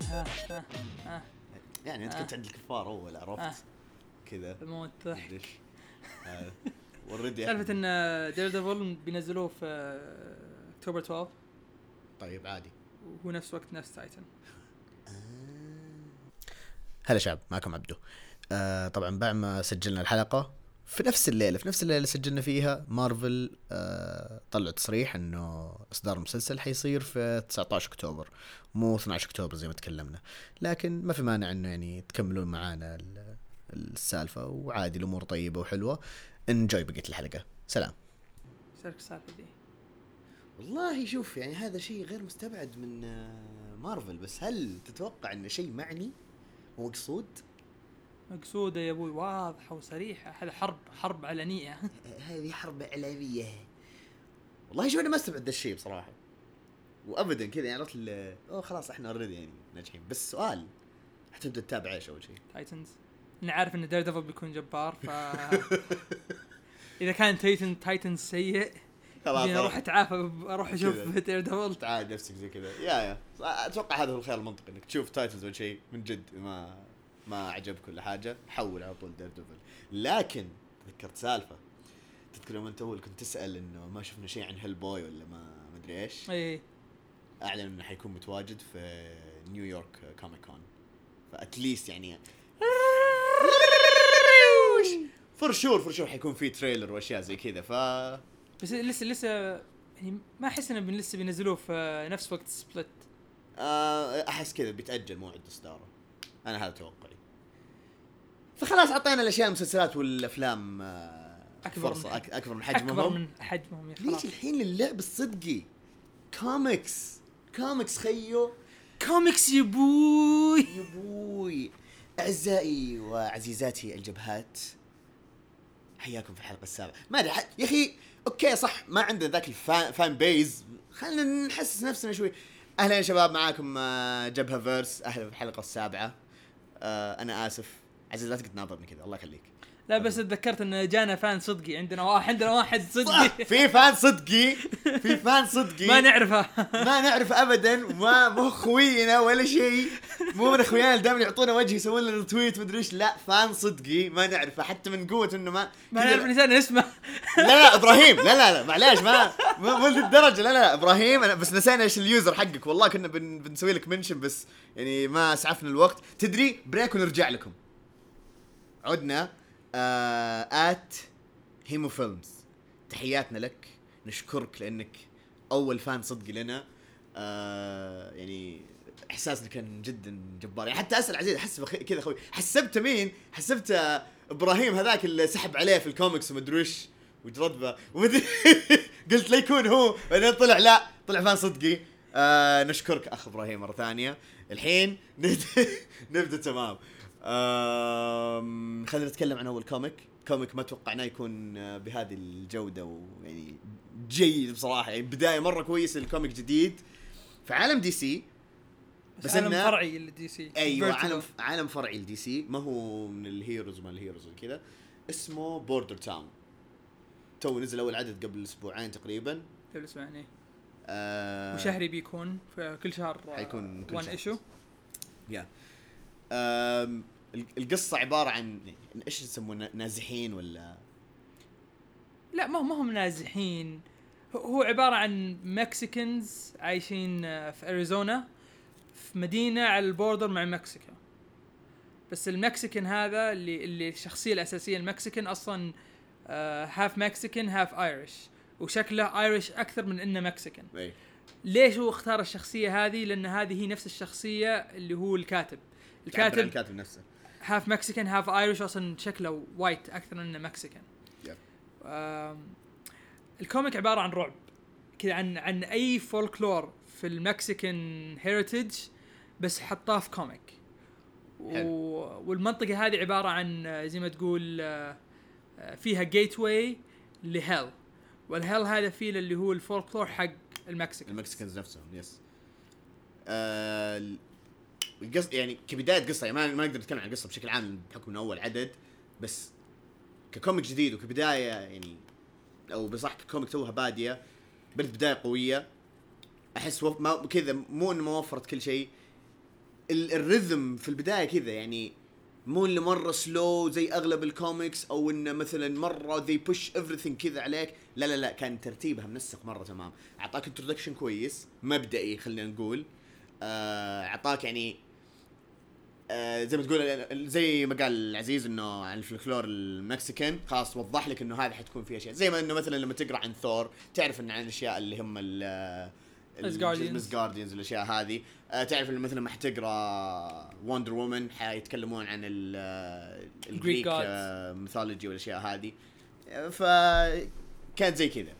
يعني انت آه. كنت عند الكفار أول آه. عرفت كذا الموت ضحك already سالفة إن Daredevil بينزلوه في آه، اكتوبر 12 طيب عادي. وهو نفس وقت نفس Titans هلا شباب معكم عبدو. آه طبعا بعد ما سجلنا الحلقة في نفس الليلة في نفس الليلة اللي سجلنا فيها مارفل آه طلعوا تصريح إنه إصدار المسلسل حيصير في 19 أكتوبر مو 12 أكتوبر زي ما تكلمنا. لكن ما في مانع إنه يعني تكملون معانا ال- السالفة وعادي الأمور طيبة وحلوة. انجوي بقية الحلقة. سلام. سالفه السالفة دي. والله شوف يعني هذا شيء غير مستبعد من آه، مارفل. بس هل تتوقع إنه شيء معني ومقصود؟ مقصودة يا أبوي. واضحه وصريحه هذا حرب حرب علنية. هذه حرب اعلاميه والله شوف أنا ما استبعد ذا الشيء بصراحة. وابدا كذا يعني عرفت أوه خلاص إحنا already يعني ناجحين. بس سؤال حتبدا تتابع إيش أول شيء؟ Titans أنا عارف إن Daredevil بيكون جبار ف إذا كان Titans Titans سيء خلاص يعني أروح أتعافى أروح أشوف. Daredevil تعال نفسك زي كذا. يا يا. أتوقع هذا هو الخيار المنطقي إنك تشوف Titans ولا شيء من جد ما ما عجبك ولا حاجة حول على طول Daredevil لكن تذكرت سالفة تذكر يوم انت اول كنت تسأل إنه ما شفنا شيء عن Hellboy ولا ما أدري إيش؟ إي. أعلن إنه حيكون متواجد في نيويورك Comic Con ف at least يعني for sure for sure حيكون في trailer وأشياء زي كذا. ف بس لسه لسه يعني ما أحس إنه لسه بينزلوه في نفس وقت سبلت آه، أحس كذا بيتأجل موعد إصداره. أنا هذا توقعي. فخلاص اعطينا الأشياء المسلسلات والأفلام آه، أكبر فرصة من- أكبر من حجمهم. أكبر من حجمهم يا ليش الحين للعب الصدقي؟ كوميكس. كوميكس خيو. كوميكس يا بوي. يا بوي. أعزائي وعزيزاتي الجبهات حياكم في الحلقة السابعة. ما أدري يا أخي أوكي صح ما عندنا ذاك الفان فان بيز خلينا نحسس نفسنا شوي. أهلا يا شباب معاكم آه، جبهة verse أهلا في الحلقة السابعة. آه، أنا آسف. عزيز لا تقعد تناظرني كذا الله يخليك. لا بس تذكرت إن جانا fan صدقي عندنا واحد عندنا واحد صدقي. في fan صدقي في fan صدقي. ما نعرفه. ما نعرف ابدا ما مو خوينا ولا شيء. مو من أخويانا دائما يعطونا وجه يسوون لنا tweet مدري إيش. لا fan صدقي ما نعرفه. حتى من قوة إنه ما ما نعرف نسينا اسمه. لا لا إبراهيم. لا لا لا معليش ما مو الدرجه لا لا لا إبراهيم أنا بس نسينا إيش ال user حقك. والله كنا بن بنسوي لك mention بس يعني ما اسعفنا الوقت. تدري break ونرجع لكم. عدنا at هيمو films تحياتنا لك. نشكرك لأنك أول fan صدقي لنا. آه يعني إحساسنا كان جدا جبار. يعني حتى أسأل عزيز أحس كذا أخوي حسبت مين؟ حسبت آه، إبراهيم هذاك اللي سحب عليه في الكوميكس ومدري وش وجرد به ومدري قلت لا يكون هو. بعدين طلع لا. طلع fan صدقي. آه نشكرك أخ إبراهيم مرة ثانية. الحين نبدا نبدأ تمام. خلينا نتكلم عن أول comic comic ما توقعناه يكون آه، بهذه الجودة ويعني جيد بصراحة. يعني بداية مرة كويسه لل comic جديد في عالم DC بس بس عالم فرعي لل DC أيوه. عالم عالم فرعي ل DC ما هو من ال heroes وما ال heroes وكذا. اسمه Border Town تو نزل أول عدد قبل أسبوعين تقريبا. قبل أسبوعين آه وشهري بيكون في كل شهر حيكون كل one شهر. issue يا ال- القصة عبارة عن إيش يسمونه؟ نازحين ولا؟ لا ما هم ما هم نازحين. هو- عبارة عن Mexicans عايشين آه، في أريزونا في مدينة على ال border مع مكسيكا. بس ال Mexican هذا اللي اللي الشخصية الأساسية ال Mexican أصلا half Mexican half Irish وشكله Irish أكثر من إنه Mexican. إي. ليش هو اختار الشخصية هذه؟ لأن هذه هي نفس الشخصية اللي هو الكاتب. الكاتب الكاتب نفسه. half Mexican half Irish أصلا شكله white أكثر من إنه Mexican. ال comic عبارة عن رعب كذا عن عن أي folklore في ال Mexican heritage بس حطاه في comic و... والمنطقة هذه عبارة عن آه، زي ما تقول آه، آه، فيها gateway ل hell وال hell هذا فيه اللي هو ال folklore حق ال Mexican ال Mexicans نفسهم yes آه ال- القص يعني كبداية قصة يعني ما ما نقدر نتكلم عن القصة بشكل عام بحكم إنه أول عدد بس ك comic جديد وكبداية يعني أو بصح ك comic توها بادية بدت بداية قوية أحس وف... ما كذا مو إنه ما وفرت كل شيء. ال... في البداية كذا يعني مو اللي مرة slow زي أغلب الكوميكس أو إنه مثلا مرة they push everything كذا عليك. لا لا لا كان ترتيبها منسق مرة تمام. أعطاك introduction كويس مبدئي خلينا نقول. آه، أعطاك يعني آه، زي ما تقول زي ما قال العزيز إنه عن الفلكلور المكسيكان خلاص وضح لك إنه هذه حتكون في اشياء زي ما إنه مثلا لما تقرأ عن ثور تعرف إن عن الأشياء اللي هم ال Asgardians. Guardians الأشياء هذه. آه، تعرف انه مثلا ما حتقرأ Wonder Woman حيتكلمون عن ال ال Greek. mythology والأشياء هذه. آه، ف كانت زي كذا.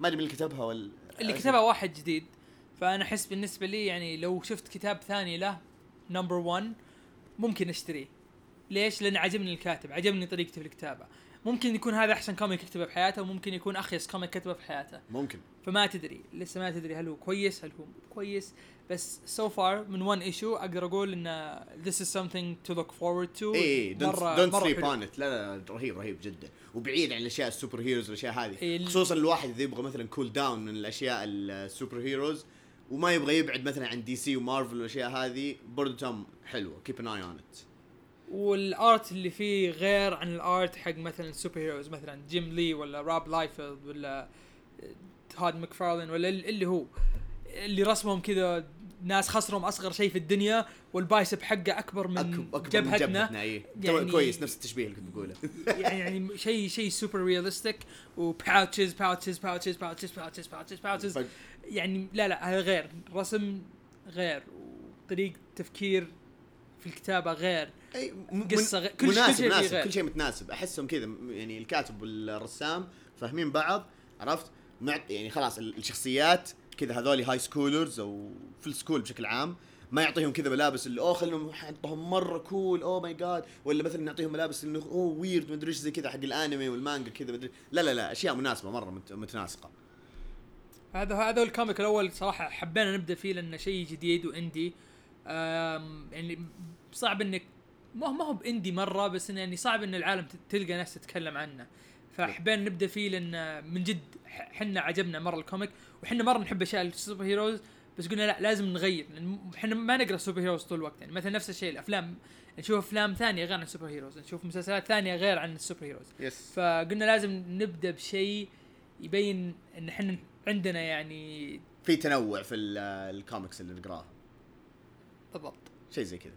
ما أدري مين اللي كتبها ولا اللي كتبها واحد جديد. فأنا أحس بالنسبة لي يعني لو شفت كتاب ثاني له number 1 ممكن أشتريه. ليش؟ لأن عجبني الكاتب عجبني طريقته في الكتابة. ممكن يكون هذا أحسن comic كتبه في حياته وممكن يكون أخيس comic كتبه في حياته. ممكن. فما تدري لسه ما تدري هل هو كويس هل هو كويس. بس so so far من one issue أقدر أقول إن this is something to look forward to. I don't مرة- don't sleep. on لا لا رهيب رهيب جدا. وبعيد عن الأشياء ال superheroes والأشياء هذه. إيه، خصوصا الواحد إذا يبغى مثلا cool down من الأشياء ال superheroes وما يبغى يبعد مثلا عن دي سي ومارفل والأشياء هذه برضو توم حلوة. keep an eye on it وال art اللي فيه غير عن ال art حق مثلا superheroes مثلا جيم لي ولا راب لايفيلد ولا تود ماكفارلين ولا ال- اللي هو اللي رسمهم كذا ناس خصرهم أصغر شيء في الدنيا وال bicep حقه أكبر من أكبر من جبهتنا. جبهتنا اي يعني- كويس نفس التشبيه اللي كنت بقوله يعني يعني شيء شيء super realistic و pouches pouches pouches pouches pouches pouches pouches يعني لا لا هذا غير. رسم غير. وطريقة تفكير في الكتابة غير. أي من- غير- كل- مناسب شيء مناسب غير. كل شيء متناسب. أحسهم كذا يعني الكاتب والرسام فاهمين بعض عرفت؟ يعني خلاص ال- الشخصيات كذا هذولي high schoolers أو في ال school بشكل عام ما يعطيهم كذا ملابس اللي أوه خلينا نحطهم مرة cool oh my God ولا مثلا نعطيهم ملابس انه أوه weird مدري إيش زي كذا حق الأنمي والمانجا كذا مدري لا لا لا أشياء مناسبة مرة مت- متناسقة. هذا هذا ال comic الأول صراحة حبينا نبدأ فيه لأنه شيء جديد و indie يعني صعب انك ما هو ما هو ب indie مرة بس إنه يعني صعب إن العالم تلقى ناس تتكلم عنه. فحبينا نبدأ فيه لأن من جد حنا عجبنا مرة ال comic وحنا مرة نحب أشياء ال superheroes بس قلنا لا لازم نغير. لأن إحنا ما نقرأ superheroes طول الوقت. يعني مثلا نفس الشيء الأفلام نشوف أفلام ثانية غير عن ال superheroes نشوف مسلسلات ثانية غير عن ال superheroes yes فقلنا لازم نبدأ بشيء يبين إن إحنا عندنا يعني في تنوع في ال- الكوميكس اللي نقراها بالضبط. شيء زي كذا.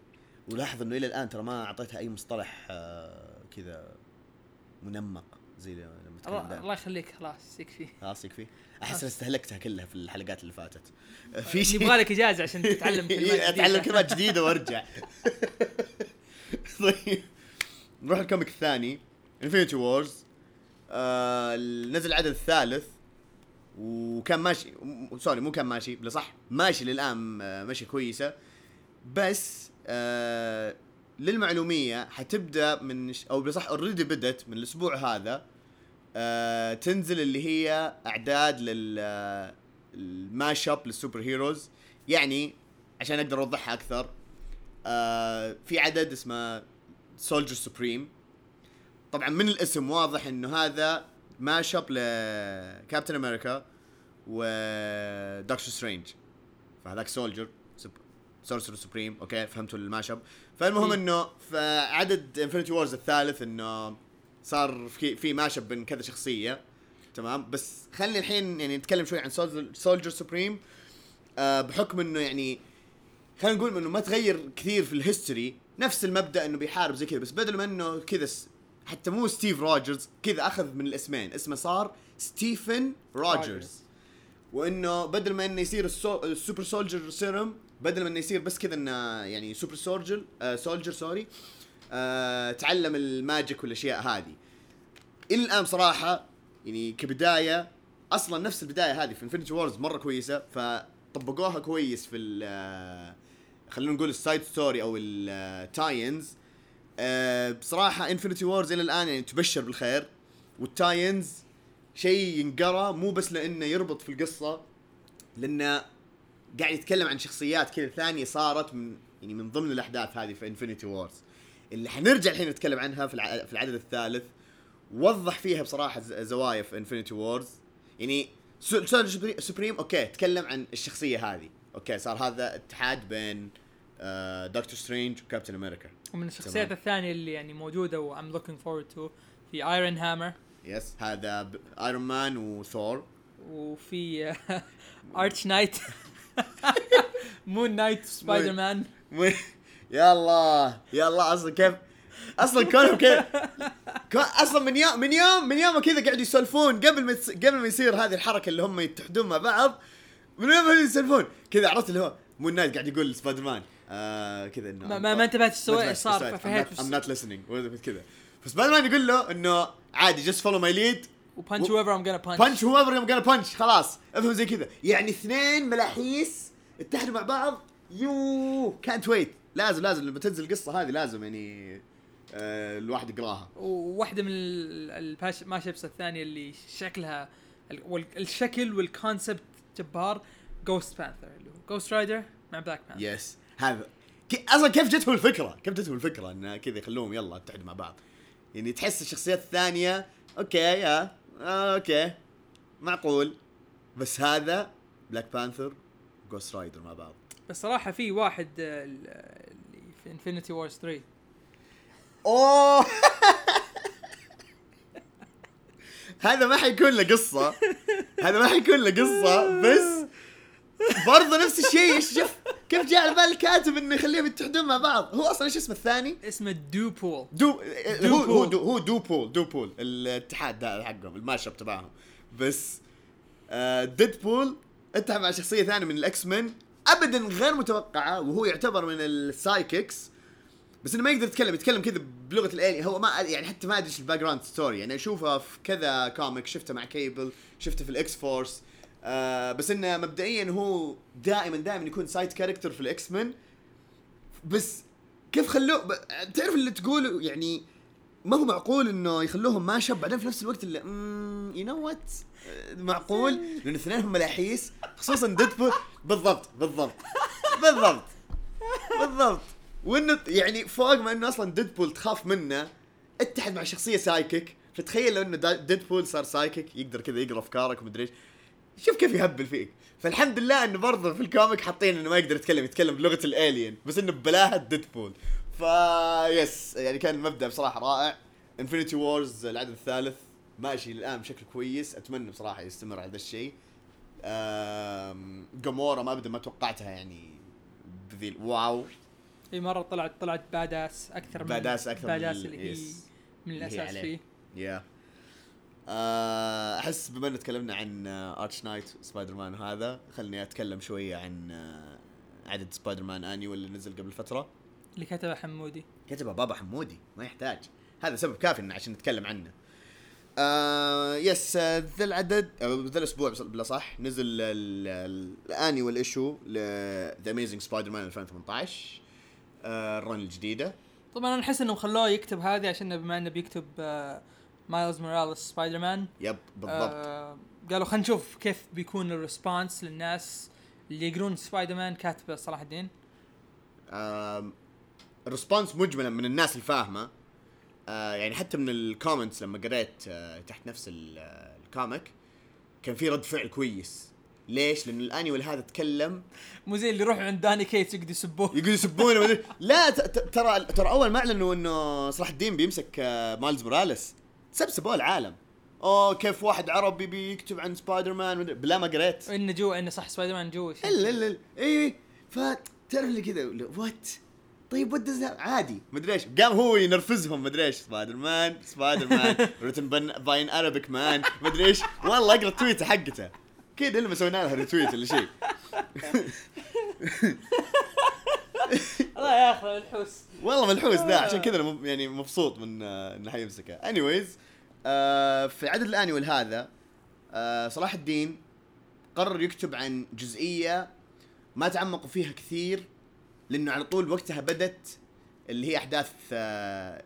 ولاحظ إنه إلى الآن ترى ما أعطيتها أي مصطلح آه، كذا منمق زي لما نتكلم الله يخليك خلاص يكفي خلاص يكفي أحس إني استهلكتها كلها في الحلقات اللي فاتت. آه، في شيء يبغى لك إجازة عشان تتعلم كلمات إيه، أتعلم جديدة. كلمات جديدة وأرجع. طيب. نروح ال comic الثاني Infinity Wars آه نزل العدد الثالث. وكان ماشي sorry مو كان ماشي صح ماشي للآن آه، ماشي كويسة. بس آه للمعلومية حتبدأ من أو بصح already بدت من الأسبوع هذا آه تنزل اللي هي أعداد لل ال mash up لل superheroes يعني عشان أقدر أوضحها أكثر في عدد اسمه Soldier Supreme طبعا من الاسم واضح إنه هذا mash up لكابتن أمريكا ودكتور سترينج فهذاك Soldier Sorcerer Supreme okay فهمتوا ال mash up. فالمهم إيه. إنه في عدد Infinity Wars الثالث إنه صار في في mash up بين كذا شخصية. تمام؟ بس خلينا الحين يعني نتكلم شوي عن Soldier Supreme آه بحكم إنه يعني خلينا نقول إنه ما تغير كثير في ال history نفس المبدأ إنه بيحارب زي كذا بس بدل ما إنه كذا حتى مو ستيف روجرز كذا أخذ من الاسمين. اسمه صار ستيفن روجرز. وإنه بدل ما إنه يصير السو... ال super soldier serum بدل ما إنه يصير بس كذا إنه يعني super soldier آه soldier sorry آه تعلم ال magic والأشياء هذه. إلى الآن صراحة يعني كبداية أصلا نفس البداية هذه في Infinity Wars مرة كويسة فطبقوها كويس في آه، خلينا نقول ال side story أو ال tie-ins بصراحة Infinity Wars إلى الآن يعني تبشر بالخير. وال tie-ins شيء ينقرأ مو بس لأنه يربط في القصة لأنه قاعد يتكلم عن شخصيات كذا ثانية صارت من يعني من ضمن الأحداث هذه في Infinity Wars اللي حنرجع الحين نتكلم عنها في الع- في العدد الثالث. وضح فيها بصراحة زوايا في Infinity Wars يعني Soldier Supreme okay تكلم عن الشخصية هذه. okay صار هذا اتحاد بين آه دكتور سترينج وكابتن أمريكا ومن الشخصيات. الثانية اللي يعني موجودة و I'm looking forward to في Iron Hammer yes هذا ايرون مان وثور وفي Arach-Knight مون نايت سبايدر مان يا الله يا الله أصلا كيف؟ أصلا كونهم كيف أصلا من يوم من يوم من يوم كذا قاعدوا يسولفون قبل ما قبل ما يصير هذه الحركة اللي هم يتحدون مع بعض من يوم يسولفون. كذا عرفت اللي هو مون نايت قاعد يقول سبايدر مان آه كذا إنه ما, ما, انتبهت إيش إيش صار not- I'm not listening. كذا. فسبايدر مان يقول له إنه عادي just follow my lead. و punch هو ever I'm gonna punch punch هو ever gonna punch خلاص افهم زي كذا. يعني اثنين ملاحيس اتحدوا مع بعض. يو كانت ويت لازم لازم لما تنزل القصة هذه لازم يعني آه الواحد يقراها. وواحدة من ال- الباش الثانية اللي شكلها الشكل وال concept جبار. Ghost Panther اللي هو Ghost Rider مع بلاك بانثر يس هذا كي أصلا كيف جتهم الفكرة؟ كيف جتهم الفكرة انه كذا يخلوهم يلا اتحدوا مع بعض؟ يعني تحس الشخصيات الثانية okay يا آه okay معقول. بس هذا Black Panther Ghost Rider مع بعض. بس صراحة في واحد آه، ال- اللي في Infinity Wars 3 أوه! هذا ما حيكون له قصة. هذا ما حيكون له قصة بس برضه نفس الشيء شوف؟ كيف جاء على بال الكاتب إنه يخليهم يتحدون مع بعض؟ هو أصلا إيش اسمه الثاني؟ اسمه دو بول دو هو هو بول. دو هو دو بول دو بول الاتحاد ده حقهم الماشب تبعهم. بس آه ديد بول اتحد مع شخصية ثانية من الاكس مان ابدا غير متوقعة وهو يعتبر من السايككس بس إنه ما يقدر يتكلم يتكلم كذا بلغة الالي. هو ما يعني حتى ما أدري إيش الباك جراوند ستوري يعني أشوفه في كذا كوميك شفته مع كيبل شفته في الاكس فورس آه بس إنه مبدئيا هو دائما دائما يكون سايد كاركتر في الاكس مان بس كيف خلوه ب... تعرف اللي تقول يعني ما هو معقول إنه يخلوهم mashup بعدين في نفس الوقت اللي you know what معقول؟ لأن اثنينهم ملاحيس خصوصا Deadpool بالضبط بالضبط بالضبط بالضبط. وإنه يعني فوق ما إنه أصلا Deadpool تخاف منه اتحد مع شخصية psychic فتخيل لو إنه Deadpool صار psychic يقدر كذا يقرأ أفكارك ومدري إيش. شوف كيف يهبل فيك. فالحمد لله إنه برضه في ال comic حاطين إنه ما يقدر يتكلم يتكلم بلغة ال alien بس إنه ببلاهه Deadpool فا yes يعني كان المبدا بصراحة رائع. Infinity Wars العدد الثالث ماشي الان بشكل كويس. أتمنى بصراحة يستمر على ذا الشيء. Gamora ما ابدا ما توقعتها يعني by the way. إي مرة طلعت طلعت badass أكثر من badass أكثر من badass ال- اللي هي. من الأساس. فيه. يا آه، أحس بما ان تكلمنا عن Arachknight Spider-Man وهذا خلني أتكلم شوية عن آه، عدد Spider-Man Annual اللي نزل قبل فترة. اللي كتبه حمودي. كتبه بابا حمودي ما يحتاج. هذا سبب كافي عشان نتكلم عنه. آه yes آه، ذا العدد ذا الأسبوع بص- بلا صح نزل ال- ال- ال annual issue ل The Amazing Spider-Man 2018 آه، ال run الجديدة. طبعا أنا أحس انهم خلوه يكتب هذه عشان بما إنه بيكتب آه، Miles Morales Spider-Man yep بالضبط. آه قالوا خلينا نشوف كيف بيكون ال response للناس اللي يقرون سبايدر مان كاتبة صلاح الدين. آم، ال response مجملا من الناس الفاهمة. آه يعني حتى من ال comments لما قريت آه تحت نفس ال- آه، ال comic كان في رد فعل كويس. ليش؟ لأن ال annual هذا تكلم. مو زي اللي يروحوا عند Donny Cates يقعدوا يسبوه. يقول يسبونه لا ترى ترى أول ما اعلنوا إنه صلاح الدين بيمسك آه، Miles Morales. سبسبوا العالم. أوه كيف واحد عربي بيكتب عن سبايدر مان بلا ما قريت. إنه جوا إنه صح سبايدر مان جوا. إلا إلا. اي فتعرف اللي كذا what طيب what عادي. مدري إيش. قام هو ينرفزهم مدري إيش. Spider-Man Spider-Man written by an Arabic man مدري إيش. والله أقرأ التويتة حقته. كذا لما سوينا لها retweet ولا شيء. الله ياخذ الحوس والله ملحوس ذا. عشان كذا أنا يعني مبسوط من آه، إنه حيمسكه. anyways آه في عدد ال annual هذا آه صلاح الدين قرر يكتب عن جزئية ما تعمقوا فيها كثير لأنه على طول وقتها بدت اللي هي أحداث آه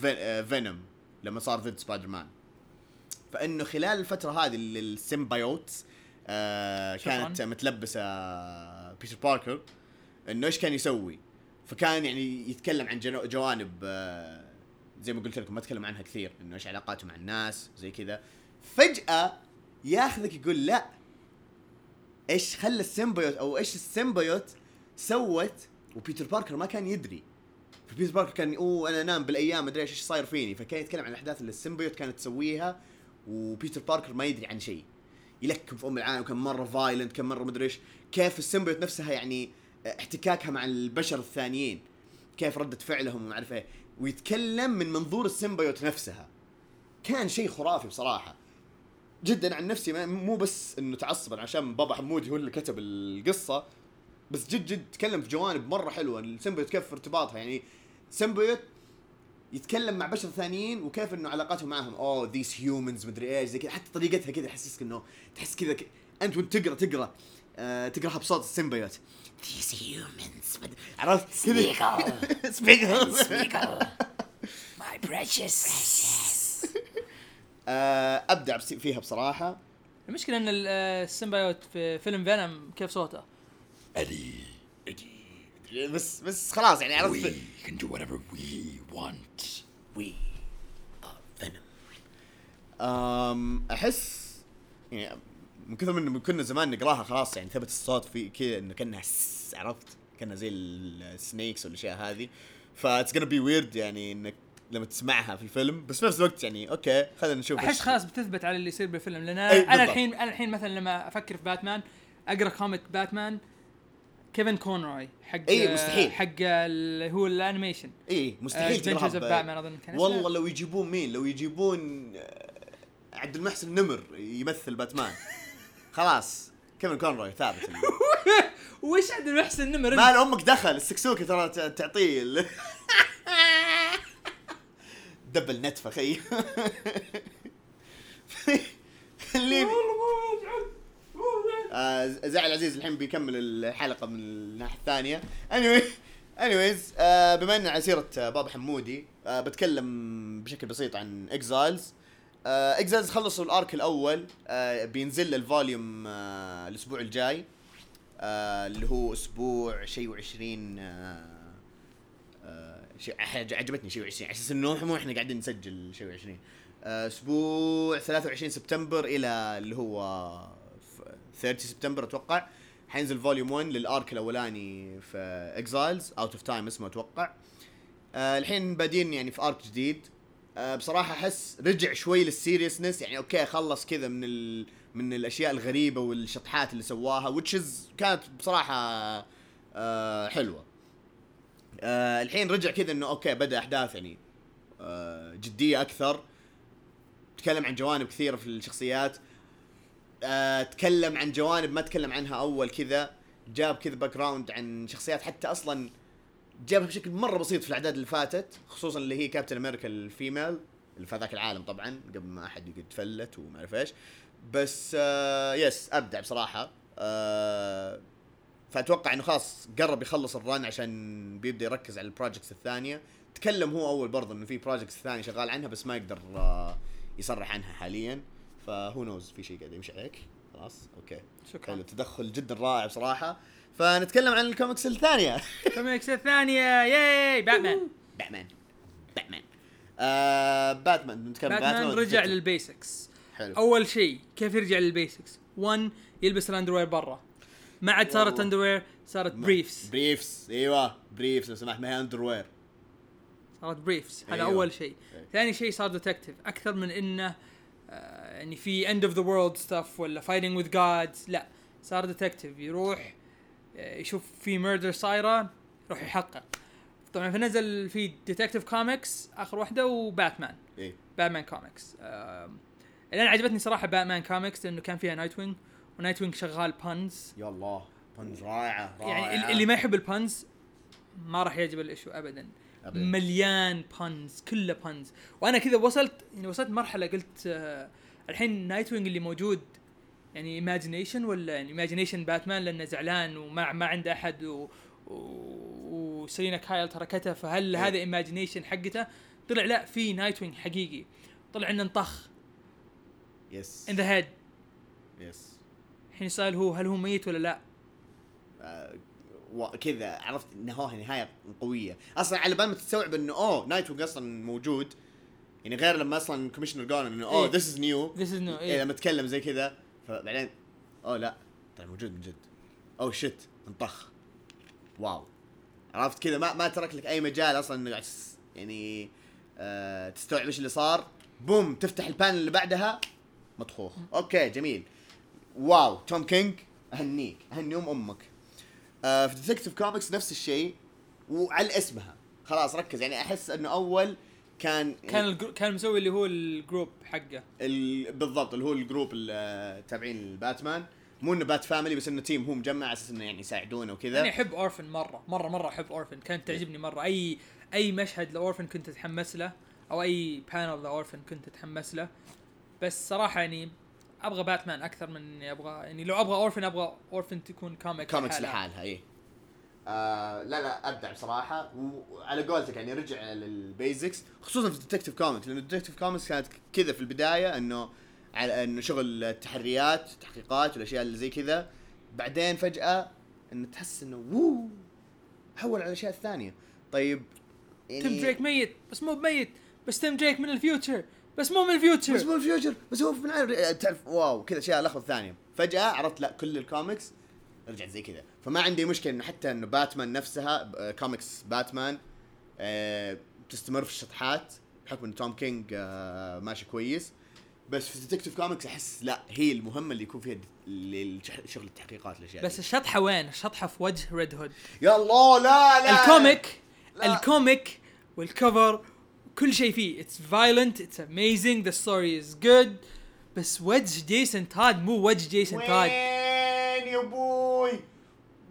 في- آه Venom لما صار ضد سبايدر مان فإنه خلال الفترة هذه اللي ال symbiotes آه. كانت متلبسة Peter Parker إنه إيش كان يسوي فكان يعني يتكلم عن جوانب آه، زي ما قلت لكم ما تكلم عنها كثير إنه إيش علاقاته مع الناس زي كذا. فجأة ياخذك يقول لا إيش خلى ال symbiote أو إيش ال symbiote سوت و Peter Parker ما كان يدري. ف Peter Parker كان أوه أنا أنام بالأيام أدري إيش صاير فيني. فكان يتكلم عن الأحداث اللي ال symbiote كانت تسويها و Peter Parker ما يدري عن شيء. يلكم في أم العالم وكان مرة violent كان مرة مدري إيش. كيف ال symbiote نفسها يعني احتكاكها مع البشر الثانيين. كيف ردة فعلهم وما أعرف إيه. ويتكلم من منظور ال symbiote نفسها. كان شيء خرافي بصراحة. جدا عن نفسي مو بس إنه تعصبا عشان بابا حمودي هو اللي كتب القصة بس جد جد تكلم في جوانب مرة حلوة. ال symbiote كيف ارتباطها؟ يعني symbiote يتكلم مع بشر ثانيين وكيف إنه علاقاتهم معهم. أوه these humans مدري إيش زي كذا. حتى طريقتها كذا يحسسك إنه تحس كذا. أنت وأنت تقرا تقرأ آه تقرأها بصوت ال symbiote. these humans عرفت كذا سبيكل سبيكل my precious ابدع فيها بصراحة. المشكلة إن آه، ال symbiote في فيلم Venom كيف صوته؟ Eddie, بس بس خلاص يعني عرفت. We can do whatever we want. We Venom أم أحس يعني من كثر من كنا زمان نقراها خلاص يعني ثبت الصوت في كذا إنه كأنها عرفت كأنها زي ال snakes والاشياء هذه that's gonna be weird يعني إنك لما تسمعها في الفيلم بس في نفس الوقت يعني okay خلينا نشوف أحس خلاص بتثبت على اللي يصير بالفيلم لأن أنا. الحين أنا الحين مثلا لما أفكر في باتمان أقرأ comic باتمان كيفن كونروي حق أي، مستحيل. حق اللي هو ال animation إيه مستحيل تقراها باتمان أظن كان والله. لو يجيبون مين لو يجيبون آه، عبد المحسن نمر يمثل باتمان خلاص كيفن كونروي ثابت. وش عبد المحسن نمر مال أمك دخل السكسوكه ترى تعطيه ال- دبل نتفة خي. خليني آه، زعل عزيز الحين بيكمل الحلقة من الناحية الثانية. Anyway anyways آه بما ان على سيرة آه، بابا حمودي آه بتكلم بشكل بسيط عن Exiles Exiles خلصوا ال arc الأول آه بينزل ال volume آه الأسبوع الجاي آه اللي هو أسبوع شيء وعشرين آه آه شيء عجبتني شيء وعشرين على أساس إنه مو إحنا قاعدين نسجل شيء وعشرين. آه أسبوع 23 سبتمبر إلى اللي هو ف- 30 سبتمبر أتوقع. حينزل volume 1 لل arc الأولاني في Exiles out of time اسمه أتوقع. آه الحين بادين يعني في arc جديد. آه بصراحة أحس رجع شوي لل seriousness. يعني okay خلص كذا من ال من الأشياء الغريبة والشطحات اللي سواها yes كانت بصراحة آه حلوة. آه الحين رجع كذا إنه okay بدأ أحداث يعني آه جدية أكثر. تكلم عن جوانب كثيرة في الشخصيات. آه تكلم عن جوانب ما تكلم عنها أول كذا. جاب كذا background عن شخصيات حتى أصلا جابها بشكل مرة بسيط في الأعداد اللي فاتت خصوصا اللي هي كابتن أمريكا ال female اللي في ذاك العالم طبعا قبل ما أحد يقعد تفلت وما أعرف إيش. بس آه yes أبدع بصراحة. آه فأتوقع إنه خلاص قرب يخلص ال run عشان بيبدأ يركز على ال projects الثانية. تكلم هو أول برضه إنه في projects ثانية شغال عنها بس ما يقدر آه يصرح عنها حاليا. ف who knows في شيء قاعد يمشي عليك. خلاص okay. شكرا. حلو تدخل جدا رائع بصراحة. فنتكلم عن الكوميكس الثانية. كوميكس الثانية yay باتمان. باتمان. باتمان. آه باتمان نتكلم باتمان ولا رجع؟ لل basics. حلو. أول شيء كيف يرجع لل basics؟ 1 يلبس ال underwear برا. ما عاد صارت. underwear صارت briefs briefs إيوه briefs لو سمحت ما هي underwear. صارت briefs هذا أيوة. أول شيء. أيوة. ثاني شيء صار detective أكثر من إنه آه، يعني في end of the world stuff ولا fighting with gods لا صار detective يروح يشوف في murder صايره يروح يحقق. طبعا فنزل في Detective Comics آخر واحدة وباتمان. إيه. باتمان كوميكس آم، اللي أنا عجبتني صراحة باتمان كوميكس لأنه كان فيها نايت وينج ونايت وينج شغال puns يا الله puns رائعة رائعة. يعني ال- اللي ما يحب ال puns ما راح يعجب ال issue ابدا. أبداً. مليان puns كله puns وأنا كذا وصلت يعني وصلت مرحلة قلت آه الحين نايت وينج اللي موجود يعني imagination ولا يعني imagination باتمان لأنه زعلان وما ما عنده أحد و وسيلينا كايل تركته فهل إيه. هذا imagination حقته؟ طلع لا في نايت وينج حقيقي طلع إنه انطخ yes in the head yes الحين سؤال هو هل هو ميت ولا لا؟ آه، كذا عرفت نهاية نهاية قوية أصلا على بال ما تستوعب إنه أوه نايت وينج أصلا موجود يعني غير لما أصلا commissioner قال إنه أوه. this is new new، إيه. إيه لما تكلم زي كذا فبعدين أوه لا. طيب موجود من جد أوه shit انطخ. wow. عرفت كذا؟ ما ما ترك لك أي مجال أصلا انه يعني آه تستوعب إيش اللي صار. boom تفتح ال panel اللي بعدها. مطخوخ. okay جميل. wow توم كينج أهنيك. أهني ام أمك. آه في Detective Comics نفس الشيء وعلى اسمها. خلاص ركز. يعني أحس إنه أول كان كان ال gro... كان مسوي اللي هو ال group حقه. ال... بالضبط اللي هو ال group التابعين الباتمان مو إنه Bat family بس إنه team هو مجمع على أساس إنه يعني يساعدونه وكذا. أنا أحب أورفن مرة مرة مرة أحب أورفن. كانت تعجبني مرة. أي أي مشهد لأورفن كنت أتحمس له أو أي panel لأورفن كنت أتحمس له. بس صراحة يعني أبغى باتمان أكثر من إني أبغى يعني لو أبغى أورفن أبغى أورفن تكون comic comics لحالها. لحالها إيه. آه لا لا أبدع بصراحة. وعلى قولتك يعني رجع لل basics خصوصا في ال Detective Comics لأنه ال Detective Comics كانت كذا في البداية إنه على إنه شغل التحريات تحقيقات والأشياء اللي زي كذا. بعدين فجأة إنه تحس إنه whoa حول على الأشياء الثانية. طيب يعني تيم دريك ميت بس مو بميت بس تيم دريك من ال future بس مو من ال future. بس مو ال future بس هو العالم تعرف wow كذا أشياء لخبط ثانية. فجأة عرفت لا كل الكوميكس رجعت زي كذا. فما عندي مشكلة إنه حتى إنه باتمان نفسها آه، كوميكس باتمان آه، تستمر في الشطحات بحكم إن توم كينج آه، ماشي كويس. بس في Detective Comics أحس لا هي المهمة اللي يكون فيها شغل التحقيقات الأشياء بس. الشطحة وين؟ الشطحة في وجه ريد هود يا الله لا لا. ال comic لا. ال comic وال cover كل شيء فيه. it's violent it's amazing the story is good بس وجه جيسون تاد مو وجه جيسون وين تاد يا أبوي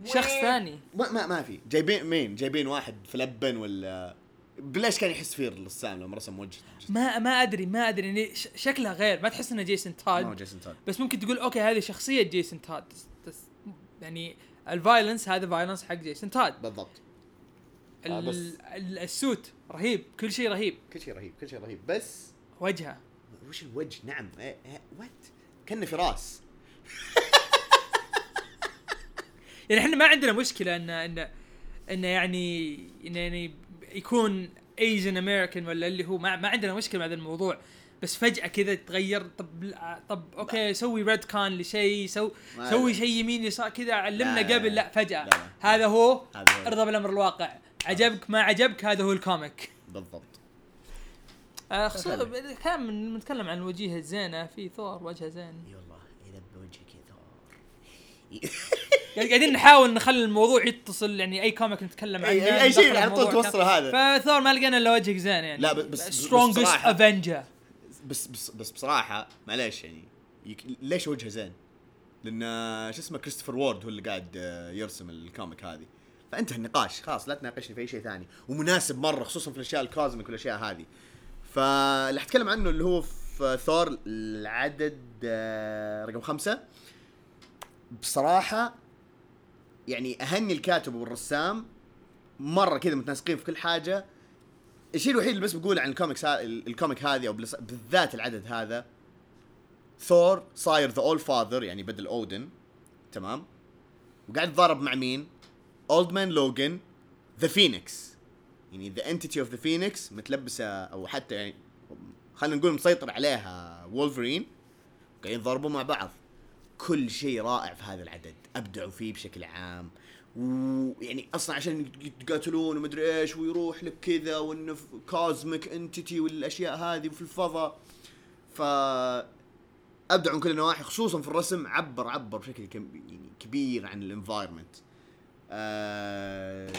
شخص؟ ثاني. ما ما, ما في. جايبين مين؟ جايبين واحد villain ولا؟ إيش كان يحس فيه الرسام لما رسم وجه. ما ما ادري ما أدري. يعني شكلها غير. ما تحس إنه جيسون ما تاد جيسون تاد بس ممكن تقول okay هذه شخصية جيسون تاد يعني ال violence هذا violence حق جيسون تاد بالضبط. ال- آه، بس- ال suit رهيب. كل شيء رهيب. كل شيء رهيب. كل شيء رهيب. بس وجهه. وش الوجه؟ نعم. إيه إيه what كأنه فراس يعني إحنا ما عندنا مشكلة ان ان انه يعني انه يعني يكون Asian American ولا اللي هو ما, ما عندنا مشكلة مع هذا الموضوع. بس فجأة كذا تغير طب طب okay سوي retcon لشيء سو سوي شيء يمين يسار كذا علمنا لا، قبل لا. فجأة. لا، لا. هذا هو. ارضى بالأمر الواقع. عجبك ما عجبك هذا هو ال comic بالضبط. آه خصوصا كان من- نتكلم عن الوجيه الزينه في ثور وجهة زين. اي والله اذا بوجهك يا ثور. قاعدين نحاول نخلي الموضوع يتصل يعني أي comic نتكلم عنه أي- أي- أي شيء على طول توصله هذا. فثور ما لقينا إلا وجهك زين يعني لا، بس- strongest Avenger بس بس بس بصراحة معليش يعني. ليش وجهه زين؟ لأن آه، شو اسمه كريستوفر وورد هو اللي قاعد آه، يرسم ال comic هذه فانتهى النقاش خلاص لا تناقشني في أي شيء ثاني ومناسب مرة خصوصا في الأشياء ال cosmic والأشياء هذه فاللي حتكلم عنه اللي هو في ثور العدد آه، رقم خمسة بصراحة يعني أهني الكاتب والرسام مرة كذا متناسقين في كل حاجة. الشيء الوحيد اللي بس بقوله عن ال comics ال comic هذه أو بالذات العدد هذا ثور صاير the All-Father يعني بدل أودن. تمام؟ وقاعد يتضارب مع مين؟ Old Man Logan the Phoenix يعني the entity of the Phoenix متلبسة أو حتى يعني خلينا نقول مسيطر عليها وولفرين قاعدين يتضاربوا مع بعض. كل شيء رائع في هذا العدد. أبدعوا فيه بشكل عام. ويعني أصلا عشان يتقاتلون ومدري إيش ويروح لك كذا وإنه cosmic entity والأشياء هذه وفي الفضاء. ف أبدعوا من كل النواحي خصوصا في الرسم عبر عبر بشكل يعني كبير عن ال environment آه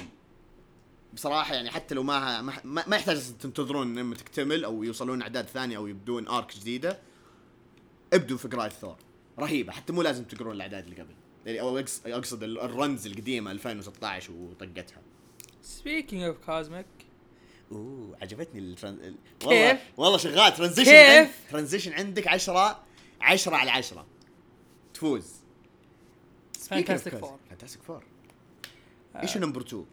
بصراحة يعني حتى لو ما ما, ما يحتاج تنتظرون لما تكتمل أو يوصلون أعداد ثانية أو يبدون arc جديدة. ابدوا في قراءة ثور رهيبة حتى مو لازم تقرون الأعداد اللي قبل. يعني أو أقصد ال- ال runs القديمة 2016 وطقتها. speaking of cosmic أوه عجبتني ال tran... ال- كيف؟ والله والله شغال. transition كيف؟ عند... transition عندك 10 10 على 10 تفوز. Fantastic Four Fantastic Four issue number 2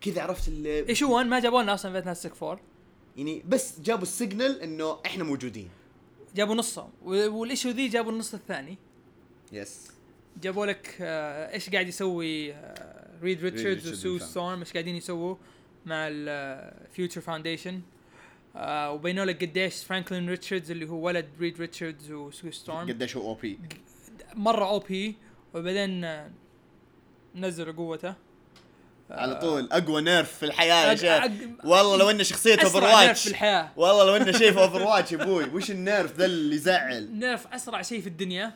كذا عرفت ال... issue 1 ما جابوا لنا أصلا Fantastic Four يعني بس جابوا ال signal إنه إحنا موجودين. جابوا نصهم. و- وال issue ذي جابوا النص الثاني. yes جابوا لك آه إيش قاعد يسوي آه ريد ريتشاردز وسو. ستورم إيش قاعدين يسووا مع ال Future Foundation آه وبينوا لك قديش فرانكلين ريتشاردز اللي هو ولد ريد ريتشاردز وسوي ستورم قديش هو OP مرة OP وبعدين آه، نزلوا قوته. على طول. أقوى nerf في الحياة يا شيخ. والله لو إنه شخصية Overwatch في الحياة. والله لو إنه شيء في Overwatch يا أبوي وش ال nerf ذا اللي يزعل؟ nerf أسرع شيء في الدنيا.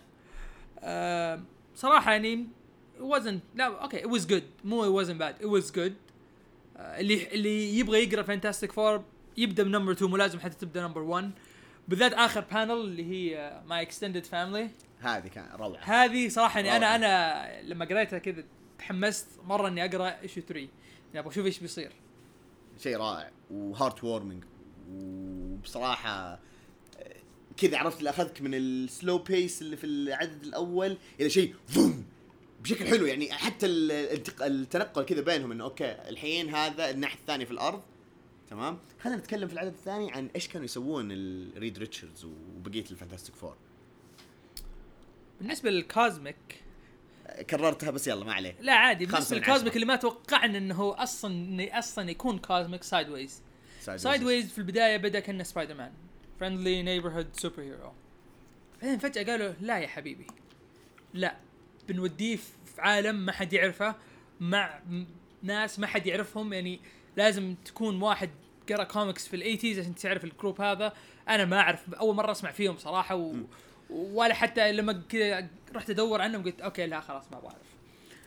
آه صراحة يعني wasn't لا okay it was good. مو it wasn't bad it was good. آه اللي اللي يبغى يقرأ Fantastic Four يبدأ ب number 2 مو لازم حتى تبدأ number 1 بالذات آخر panel اللي هي my extended family هذه كان روعة. هذه صراحة يعني أنا. أنا لما قريتها كذا تحمست مرة إني أقرأ issue 3 يعني أبغى أشوف إيش بيصير. شيء رائع و heartwarming وبصراحة كذا عرفت اللي أخذك من ال slow pace اللي في العدد الأول إلى شيء فوم بشكل حلو. يعني حتى التنقل كذا بينهم إنه okay الحين هذا الناحيه الثانية في الأرض. تمام؟ خلينا نتكلم في العدد الثاني عن إيش كانوا يسوون الريد ريتشاردز وبقية ال Fantastic Four بالنسبة لل cosmic كررتها بس يلا ما عليه. لا عادي بالنسبة لل cosmic عشرة. اللي ما توقعنا إنه هو أصلا انه أصلا يكون cosmic Sideways Sideways في البداية بدأ كأنه Spider-Man friendly neighborhood superhero بعدين فجأة قالوا لا يا حبيبي. لا بنوديه في عالم ما حد يعرفه مع ناس ما حد يعرفهم يعني لازم تكون واحد قرأ كوميكس في ال eighties عشان تعرف ال group هذا. أنا ما أعرف أول مرة أسمع فيهم صراحة و... ولا حتى لما كذا رحت ادور عنهم قلت okay لا خلاص ما بعرف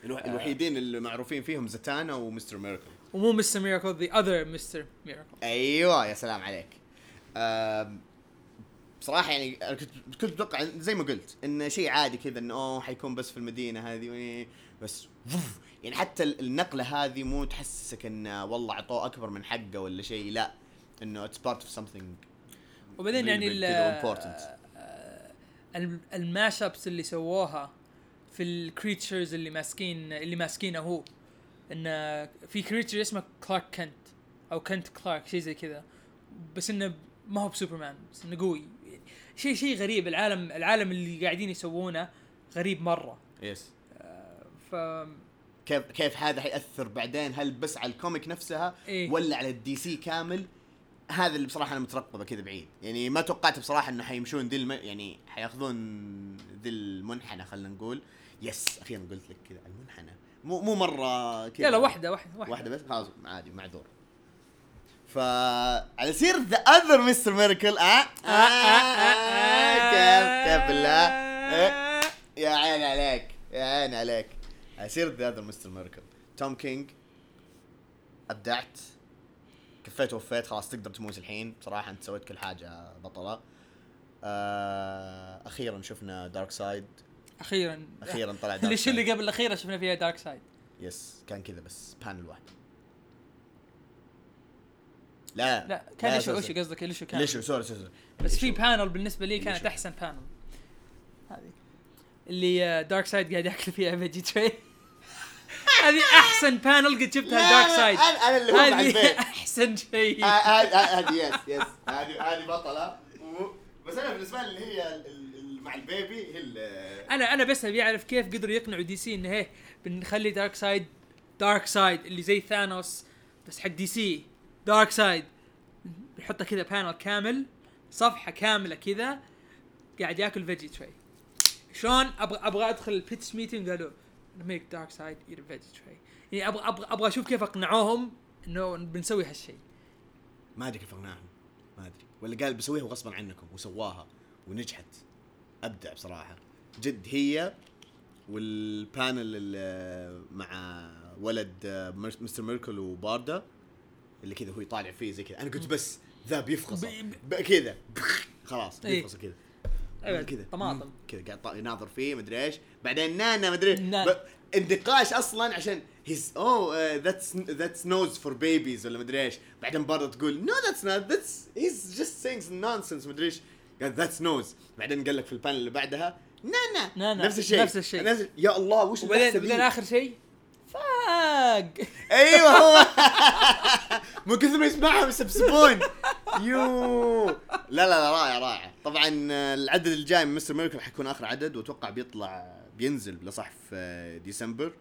الوح- الوحيدين اللي معروفين فيهم زتانا و Mister Miracle ومو Mister Miracle the other Mister Miracle. أيوه يا سلام عليك. بصراحه يعني كنت كنت أتوقع زي ما قلت انه شيء عادي كذا انه أوه حيكون بس في المدينة هذه بس يعني حتى ال- النقلة هذه مو تحسسك انه والله اعطوه أكبر من حقه ولا شيء لا. إنه it's part of something وبعدين يعني big ال- كده important. آه، الم- ال mash-ups اللي سووها في ال creatures اللي ماسكين اللي ماسكينه هو. إن في creature اسمه كلارك كنت أو كنت كلارك شيء زي كذا. بس إنه ما هو بسوبرمان بس إنه قوي. شيء شيء غريب. العالم العالم اللي قاعدين يسوونه غريب مرة. yes ف كيف كيف هذا حيأثر بعدين؟ هل بس على ال comic نفسها إيه. ولا على ال DC كامل؟ هذا اللي بصراحة أنا مترقبه كذا بعيد. يعني ما توقعت بصراحة إنه حيمشون ذي الم... يعني حياخذون ذي المنحنى خلينا نقول. yes أخيرا قلت لك كذا المنحنى. مو مو مرة كذا. لا لا واحدة واحدة واحدة, واحدة بس؟ خلاص عادي معذور فعلى سير the other Mister Miracle آه كيف كيف بالله؟ إيه؟ يا عين عليك يا عين عليك. على سيرة the other Mister Miracle توم كينج أبدعت. كفيت وفيت خلاص تقدر تموت الحين. بصراحة أنت سويت كل حاجة بطلة. آه أخيرا شفنا Darkseid أخيرا. أخيرا طلع دارك ليش اللي قبل الأخيرة شفنا فيها Darkseid yes كان كذا بس panel واحد. لا لا كان إيش sorry. قصدك؟ إيش كان؟ ليش sorry sorry. بس في. panel بالنسبة لي كانت. احسن panel هذه. اللي Darkseid قاعد ياكل فيها veggie tray هذه أحسن panel قد شفتها لا، Darkseid أنا أنا اللي هو هذه أحسن شيء. آه، هذه هذه yes yes هذه هذه بطلة. بس أنا بالنسبة لي اللي هي مع ال baby هي أنا أنا بس أبي أعرف كيف قدروا يقنعوا DC انه هي بنخلي Darkseid Darkseid اللي زي ثانوس بس حق DC Darkseid بيحطها كذا panel كامل صفحة كاملة كذا. قاعد ياكل veggie tray شلون؟ أبغى أبغى أدخل ال pitch meeting قالوا make Darkseid veggie tray يعني أبغى أبغى أبغى أشوف كيف أقنعوهم إنه بنسوي هالشيء. ما أدري كيف أقنعهم. ما أدري. ولا قال بسويها غصبا عنكم وسواها ونجحت. أبدع بصراحة. جد هي وال panel مع ولد Mister Miracle وباردا اللي كذا هو يطالع فيه زي كذا. أنا قلت بس ذا بيفخصه ب- ب- كذا. خلاص إيه. بيفخصه كذا. أيوة، كذا. طماطم. كذا قاعد يناظر فيه مدري إيش. بعدين نانا مدري. ب- النقاش أصلا عشان he's oh that's that's nose for babies ولا مدري إيش. بعدين برضه تقول no that's not that's he's just sings nonsense مدري إيش. قال that's nose بعدين قال لك في ال panel اللي بعدها نانا نانا. نفس الشيء. نفس الشيء. نفس يا الله وش وبعدين؟ بعدين آخر شيء فاق أيوه هو. من كثر ما يسمعهم يسبسبون يو. لا لا لا رائع رائع. طبعا آه، العدد الجاي من Mister Miracle حيكون آخر عدد وأتوقع بيطلع بينزل لصح في آه، ديسمبر.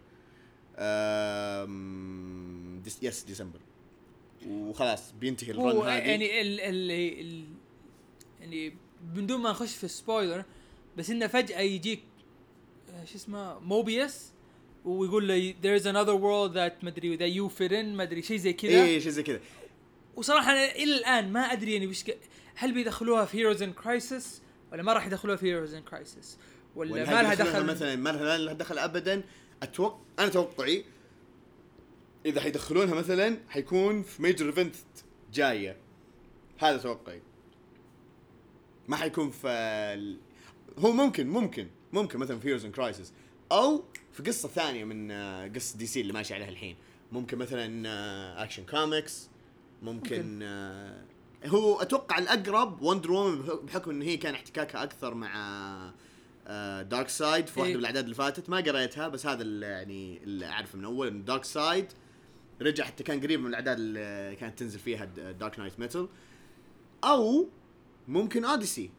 ديس yes ديسمبر. وخلاص بينتهي ال run هذه. يعني ال ال يعني بدون ما نخش في spoiler بس إنه فجأة يجيك آه، شو اسمه موبيوس ويقول له there is another world that مدري that you fit in مدري شيء زي كذا. إيه شيء زي كذا. وصراحة أنا إلى الآن ما أدري يعني وش هل بيدخلوها في Heroes in Crisis ولا ما راح يدخلوها في Heroes in Crisis ولا ولا ما لها دخل مثلا ما لها دخل ابدا؟ أتوقع أنا توقعي إذا حيدخلونها مثلا حيكون في major event جاية. هذا توقعي. ما حيكون في ال... هو ممكن ممكن ممكن مثلا في Heroes in Crisis أو في قصة ثانية من آه، قصة DC اللي ماشي عليها الحين. ممكن مثلا آه، Action Comics ممكن, ممكن. آه، هو أتوقع الأقرب Wonder Woman بحكم إن هي كان احتكاكها أكثر مع Darkseid في واحدة إيه. من الأعداد اللي فاتت ما قريتها بس هذا اللي يعني اللي أعرفه من أول إن Darkseid رجع حتى كان قريب من الأعداد اللي كانت تنزل فيها Dark Nights Metal أو ممكن Odyssey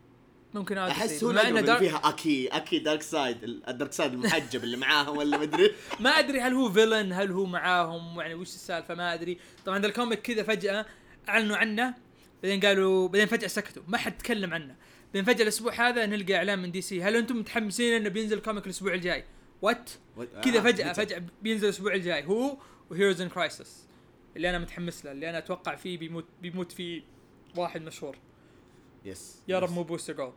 ممكن أحس هو مع الأقرب إنه اللي دار... فيها أكي أكي Darkseid ال Darkseid المحجب اللي معاهم ولا مدري ما أدري هل هو villain هل هو معاهم يعني وش السالفة ما أدري. طبعا ذا ال comic كذا فجأة أعلنوا عنه بعدين قالوا بعدين فجأة سكتوا ما حد تكلم عنه. بعدين فجأة الأسبوع هذا نلقى إعلان من DC هل أنتم متحمسين إنه بينزل comic الأسبوع الجاي؟ what كذا آه، فجأة؟ فجأة بينزل الأسبوع الجاي. هو و Heroes in Crisis اللي أنا متحمس له اللي أنا أتوقع فيه بيموت بيموت فيه واحد مشهور. yes يا رب مو Booster Gold.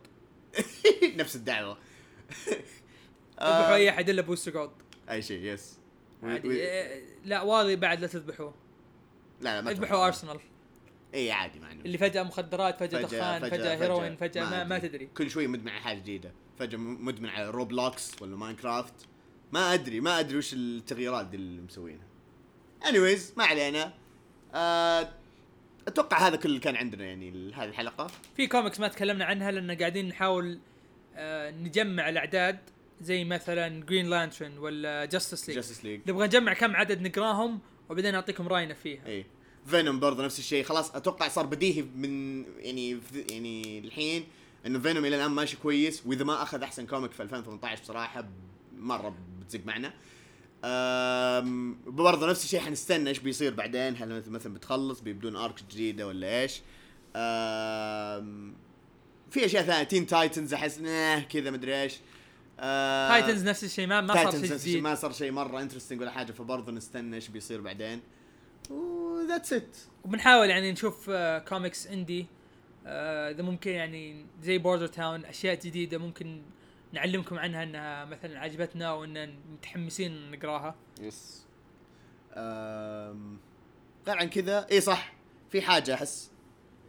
نفس الدعوة. اذبحوا اي احد الا Booster Gold. أي شيء yes عادي. إيه، لا واضي بعد لا تذبحوه. لا لا ما اذبحوا. ارسنال إي عادي ما اللي فجأة مخدرات فجأة, دخان فجأة, هيروين فجأة. ما, ما. تدري. كل شوي مدمن على حاجة جديدة. فجأة مدمن على Roblox ولا Minecraft ما أدري ما أدري وش التغييرات دي اللي مسوينها. anyways ما علينا. آه، أتوقع هذا كل اللي كان عندنا يعني هذه الحلقة. في كوميكس ما تكلمنا عنها لأن قاعدين نحاول آه نجمع الأعداد زي مثلا Green Lantern ولا Justice League Justice League نبغى نجمع كم عدد نقراهم وبعدين نعطيكم رأينا فيها. اي Venom برضه نفس الشيء. خلاص أتوقع صار بديهي من يعني يعني الحين إنه Venom إلى الآن ماشي كويس وإذا ما أخذ أحسن comic في 2018 بصراحة مرة بتزق معنا. أم، برضه نفس الشيء حنستنى إيش بيصير بعدين. هل مث- مثلا بتخلص بيبدون arc جديدة ولا إيش؟ في أشياء ثانية. Teen Titans أحس نه كذا مدري إيش. أه، Titans نفس الشيء ما ما صار شيء جديد. ما صار شيء مرة interesting ولا حاجة فبرضه نستنى إيش بيصير بعدين. و that's it وبنحاول يعني نشوف آه comics indie آه، إذا ممكن يعني زي Border Town أشياء جديدة ممكن نعلمكم عنها انها مثلا عجبتنا وإن متحمسين نقراها. yes. غير عن كذا. إي صح. في حاجة أحس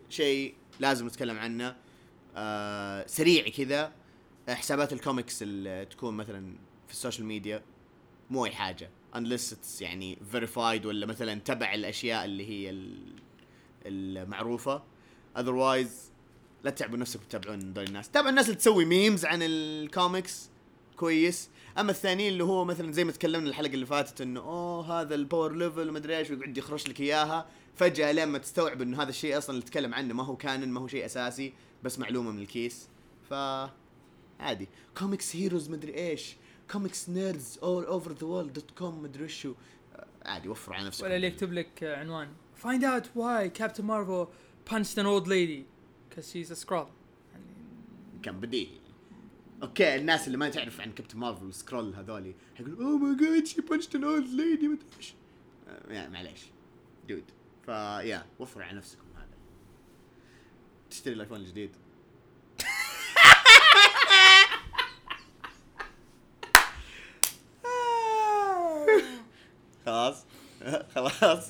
شيء لازم نتكلم عنه. أه سريع كذا. حسابات الكوميكس اللي تكون مثلا في ال social media مو أي حاجة. Unless it's يعني verified ولا مثلا تبع الأشياء اللي هي ال- المعروفة. Otherwise لا تتعبوا نفسكم تتابعون دول الناس. تابعوا الناس اللي تسوي memes عن الكوميكس كويس. أما الثانيين اللي هو مثلا زي ما تكلمنا الحلقة اللي فاتت إنه أوه هذا ال power level ومدري إيش ويقعد يخرش لك إياها. فجأة لما تستوعب إنه هذا الشيء أصلا اللي تتكلم عنه ما هو canon ما هو شيء أساسي بس معلومة من الكيس. ف عادي. comics heroes مدري إيش. comics nerds all over the world dot com مدري وشو عادي وفروا على نفسك ولا اللي يكتب لك عنوان. Find out why Captain Marvel punched an old lady. Because she's a Skrull. كان بديهي okay الناس اللي ما تعرف عن كابتن مارفل وال Skrull هذولي حيقول oh my God she punched an old lady مدري إيش. آه، يعني معليش. دود فيا وفروا على نفسكم هذا. تشتري الآيفون الجديد. خلاص. خلاص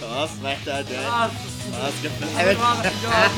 خلاص ما يحتاج يعني. خلاص خلاص قفل الحلقة واضح الجواب